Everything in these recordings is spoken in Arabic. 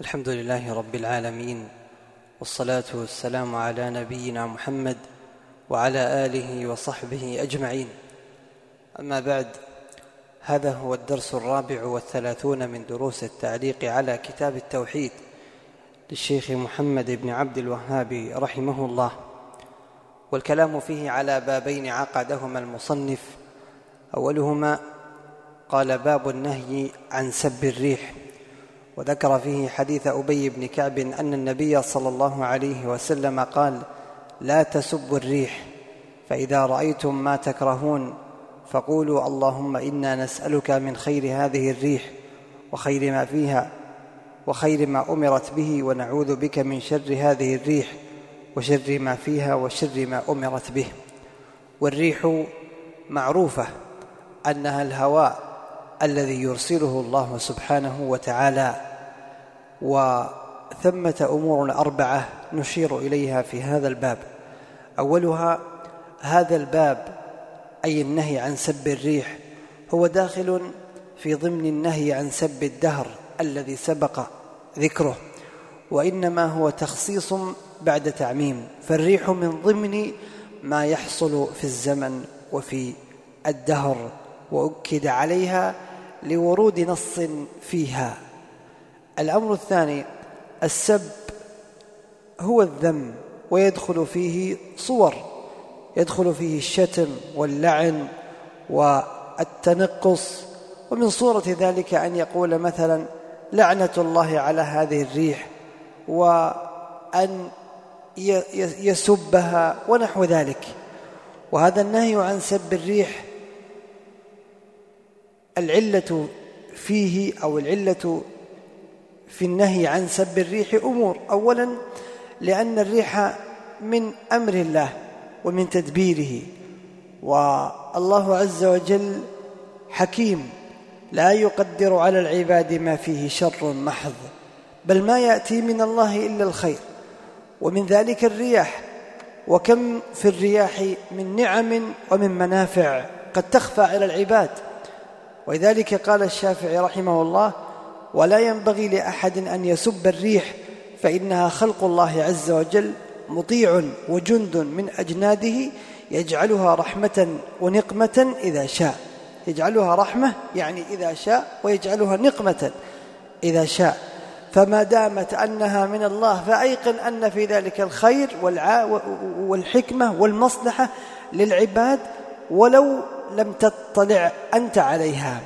الحمد لله رب العالمين والصلاة والسلام على نبينا محمد وعلى آله وصحبه أجمعين. أما بعد هذا هو الدرس الرابع والثلاثون من دروس التعليق على كتاب التوحيد للشيخ محمد بن عبد الوهاب رحمه الله. والكلام فيه على بابين عقدهما المصنف. أولهما قال باب النهي عن سب الريح. وذكر فيه حديث أبي بن كعب أن النبي صلى الله عليه وسلم قال لا تسبوا الريح فإذا رأيتم ما تكرهون فقولوا اللهم إنا نسألك من خير هذه الريح وخير ما فيها وخير ما أمرت به ونعوذ بك من شر هذه الريح وشر ما فيها وشر ما أمرت به. والريح معروفة أنها الهواء الذي يرسله الله سبحانه وتعالى. وثمة أمور أربعة نشير إليها في هذا الباب. أولها هذا الباب أي النهي عن سب الريح هو داخل في ضمن النهي عن سب الدهر الذي سبق ذكره وإنما هو تخصيص بعد تعميم فالريح من ضمن ما يحصل في الزمن وفي الدهر وأكد عليها لورود نص فيها. الأمر الثاني السب هو الذم ويدخل فيه صور يدخل فيه الشتم واللعن والتنقص ومن صورة ذلك أن يقول مثلا لعنة الله على هذه الريح وأن يسبها ونحو ذلك. وهذا النهي عن سب الريح العلة فيه أو العلة في النهي عن سب الريح أمور. أولا لأن الريح من أمر الله ومن تدبيره. والله عز وجل حكيم لا يقدر على العباد ما فيه شر محض بل ما يأتي من الله إلا الخير. ومن ذلك الرياح. وكم في الرياح من نعم ومن منافع قد تخفى على العباد. ولذلك قال الشافعي رحمه الله ولا ينبغي لأحد أن يسب الريح فإنها خلق الله عز وجل مطيع وجند من أجناده يجعلها رحمة ونقمة إذا شاء. يجعلها رحمة يعني إذا شاء ويجعلها نقمة إذا شاء. فما دامت أنها من الله فأيقن أن في ذلك الخير والحكمة والمصلحة للعباد ولو لم تطلع أنت عليها.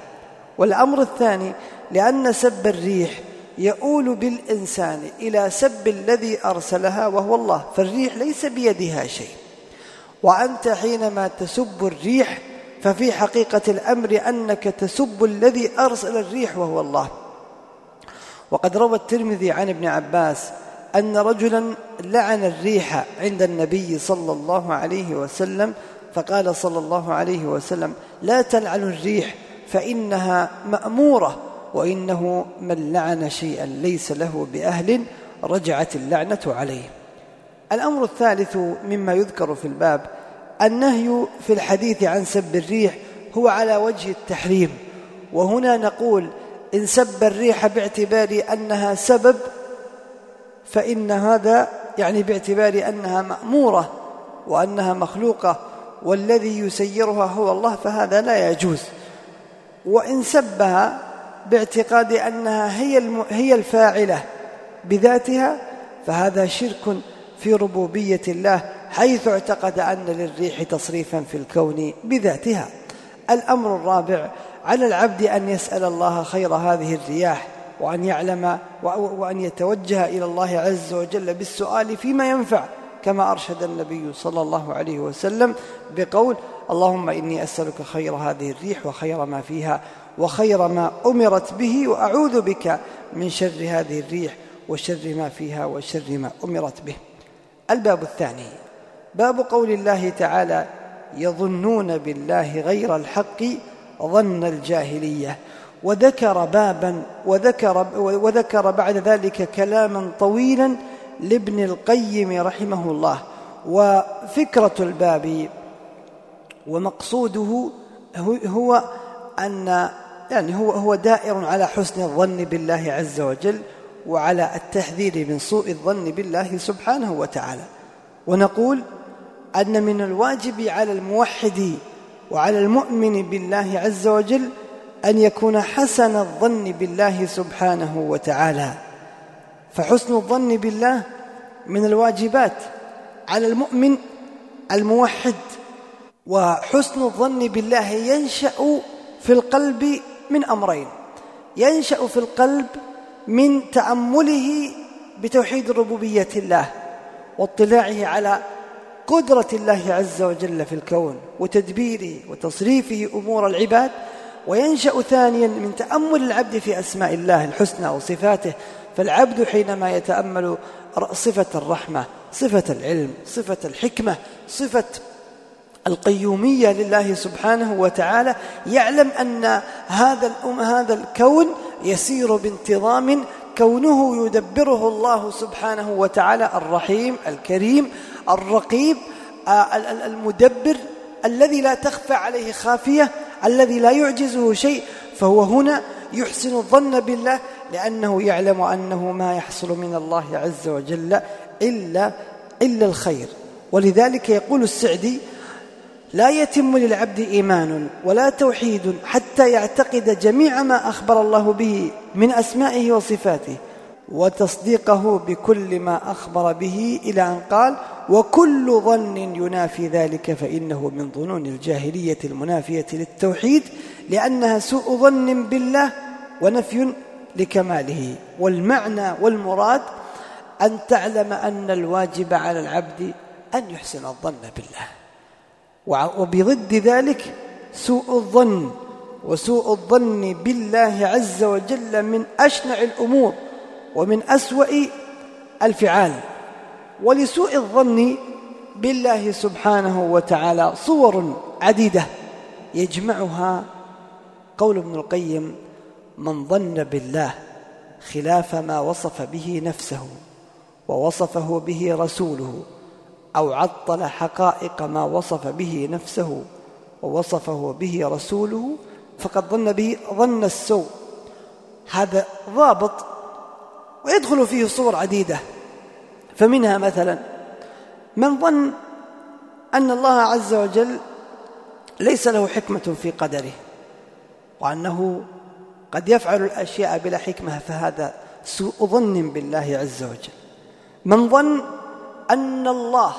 والأمر الثاني لأن سب الريح يؤول بالإنسان إلى سب الذي أرسلها وهو الله فالريح ليس بيدها شيء. وأنت حينما تسب الريح ففي حقيقة الأمر أنك تسب الذي أرسل الريح وهو الله. وقد روى الترمذي عن ابن عباس أن رجلا لعن الريح عند النبي صلى الله عليه وسلم فقال صلى الله عليه وسلم لا تلعن الريح فإنها مأمورة وإنه من لعن شيئا ليس له بأهل رجعت اللعنة عليه. الأمر الثالث مما يذكر في الباب النهي في الحديث عن سب الريح هو على وجه التحريم. وهنا نقول إن سب الريح باعتبار أنها سبب فإن هذا يعني باعتبار أنها مأمورة وأنها مخلوقة والذي يسيرها هو الله فهذا لا يجوز. وإن سبها باعتقاد أنها هي هي الفاعلة بذاتها فهذا شرك في ربوبية الله حيث اعتقد أن للريح تصريفا في الكون بذاتها. الأمر الرابع على العبد أن يسأل الله خير هذه الرياح وأن يعلم وأن يتوجه إلى الله عز وجل بالسؤال فيما ينفع كما أرشد النبي صلى الله عليه وسلم بقول اللهم إني أسألك خير هذه الريح وخير ما فيها وخير ما أمرت به وأعوذ بك من شر هذه الريح وشر ما فيها وشر ما أمرت به. الباب الثاني باب قول الله تعالى يظنون بالله غير الحق ظن الجاهلية. وذكر بابا وذكر, وذكر بعد ذلك كلاما طويلا لابن القيم رحمه الله. وفكرة الباب ومقصوده هو أن يعني هو هو دائر على حسن الظن بالله عز وجل وعلى التحذير من سوء الظن بالله سبحانه وتعالى. ونقول أن من الواجب على الموحد وعلى المؤمن بالله عز وجل أن يكون حسن الظن بالله سبحانه وتعالى. فحسن الظن بالله من الواجبات على المؤمن الموحد وحسن الظن بالله ينشأ في القلب من أمرين. ينشأ في القلب من تأمله بتوحيد ربوبية الله واطلاعه على قدرة الله عز وجل في الكون وتدبيره وتصريفه أمور العباد. وينشأ ثانيا من تأمل العبد في أسماء الله الحسنى وصفاته. فالعبد حينما يتأمل صفة الرحمة صفة العلم صفة الحكمة صفة القيومية لله سبحانه وتعالى يعلم أن هذا الأم هذا الكون يسير بانتظام كونه يدبره الله سبحانه وتعالى الرحيم الكريم الرقيب آه، المدبر الذي لا تخفى عليه خافية الذي لا يعجزه شيء فهو هنا يحسن الظن بالله لأنه يعلم أنه ما يحصل من الله عز وجل إلا إلا الخير. ولذلك يقول السعدي لا يتم للعبد إيمان ولا توحيد حتى يعتقد جميع ما أخبر الله به من أسمائه وصفاته وتصديقه بكل ما أخبر به إلى أن قال وكل ظن ينافي ذلك فإنه من ظنون الجاهلية المنافية للتوحيد لأنها سوء ظن بالله ونفي لكماله. والمعنى والمراد أن تعلم أن الواجب على العبد أن يحسن الظن بالله. وبضد ذلك سوء الظن وسوء الظن بالله عز وجل من أشنع الأمور ومن أسوأ الفعال. ولسوء الظن بالله سبحانه وتعالى صور عديدة يجمعها قول ابن القيم من ظن بالله خلاف ما وصف به نفسه ووصفه به رسوله أو عطل حقائق ما وصف به نفسه ووصفه به رسوله فقد ظن به ظن السوء. هذا ضابط ويدخل فيه صور عديدة. فمنها مثلا من ظن أن الله عز وجل ليس له حكمة في قدره وأنه قد يفعل الأشياء بلا حكمة فهذا سوء ظن بالله عز وجل. من ظن أن الله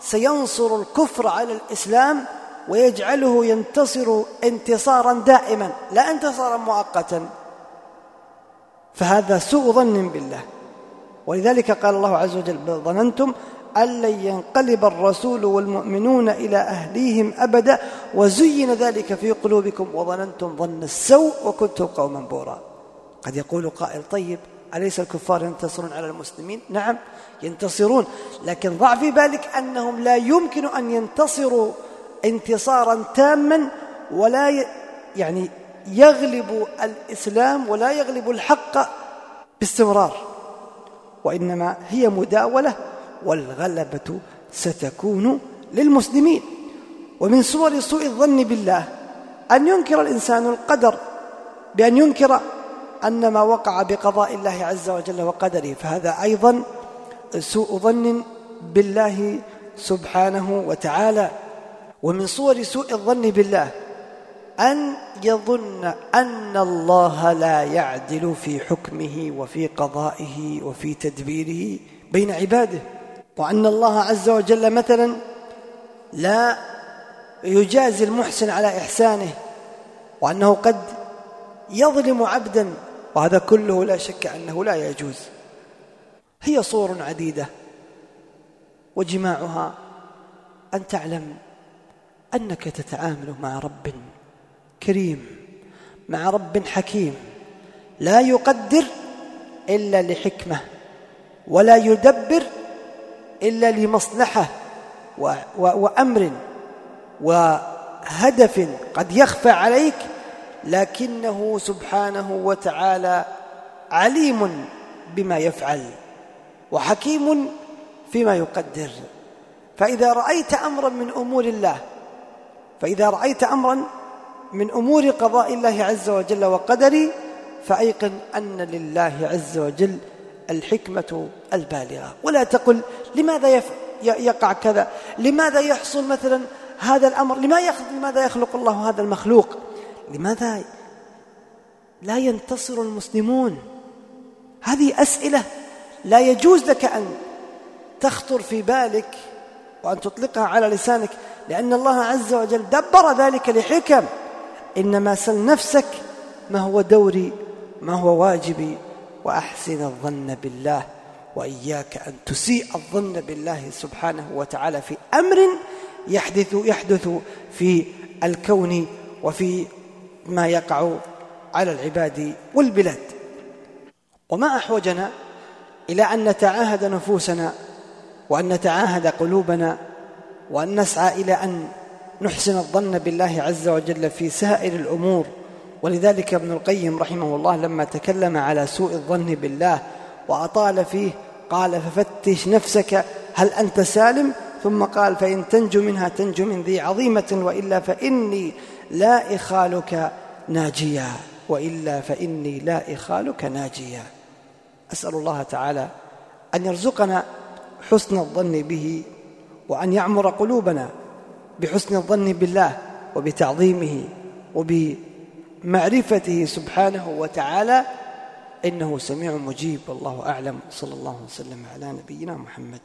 سينصر الكفر على الإسلام ويجعله ينتصر انتصارا دائما لا انتصارا مؤقتا. فهذا سوء ظن بالله. ولذلك قال الله عز وجل ظننتم أن لن ينقلب الرسول والمؤمنون إلى أهليهم أبدا وزين ذلك في قلوبكم وظننتم ظن السوء وكنتم قوما بورا. قد يقول قائل طيب أليس الكفار ينتصرون على المسلمين؟ نعم ينتصرون لكن ضع في بالك أنهم لا يمكن أن ينتصروا انتصارا تاما ولا يعني يغلب الإسلام ولا يغلب الحق باستمرار وإنما هي مداولة والغلبة ستكون للمسلمين. ومن صور سوء الظن بالله أن ينكر الإنسان القدر بأن ينكر أن ما وقع بقضاء الله عز وجل وقدره فهذا أيضا سوء ظن بالله سبحانه وتعالى. ومن صور سوء الظن بالله أن يظن أن الله لا يعدل في حكمه وفي قضائه وفي تدبيره بين عباده. وأن الله عز وجل مثلا لا يجازي المحسن على إحسانه وأنه قد يظلم عبدا وهذا كله لا شك أنه لا يجوز. هي صور عديدة وجماعها أن تعلم أنك تتعامل مع رب كريم مع رب حكيم. لا يقدر إلا لحكمة ولا يدبر إلا لمصلحة وأمر وهدف قد يخفى عليك لكنه سبحانه وتعالى عليم بما يفعل وحكيم فيما يقدر. فإذا رأيت أمرا من أمور الله فإذا رأيت أمرا من أمور قضاء الله عز وجل وقدره فأيقن أن لله عز وجل الحكمة البالغة. ولا تقل لماذا يقع كذا؟ لماذا يحصل مثلا هذا الأمر؟ لماذا يخلق الله هذا المخلوق؟ لماذا لا ينتصر المسلمون؟ هذه أسئلة لا يجوز لك أن تخطر في بالك وأن تطلقها على لسانك لأن الله عز وجل دبر ذلك لحكم. إنما سل نفسك ما هو دوري ما هو واجبي وأحسن الظن بالله وإياك أن تسيء الظن بالله سبحانه وتعالى في أمر يحدث يحدث في الكون وفي ما يقع على العباد والبلاد. وما أحوجنا إلى أن نتعاهد نفوسنا وأن نتعاهد قلوبنا وأن نسعى إلى أن نحسن الظن بالله عز وجل في سائر الأمور. ولذلك ابن القيم رحمه الله لما تكلم على سوء الظن بالله وأطال فيه قال ففتش نفسك هل أنت سالم؟ ثم قال فإن تنجو منها تنجو من ذي عظيمة وإلا فإني لا إخالك ناجيا وإلا فإني لا إخالك ناجيا. أسأل الله تعالى أن يرزقنا حسن الظن به وأن يعمر قلوبنا بحسن الظن بالله وبتعظيمه وبمعرفته سبحانه وتعالى. إنه سميع مجيب والله أعلم. صلى الله وسلم على نبينا محمد.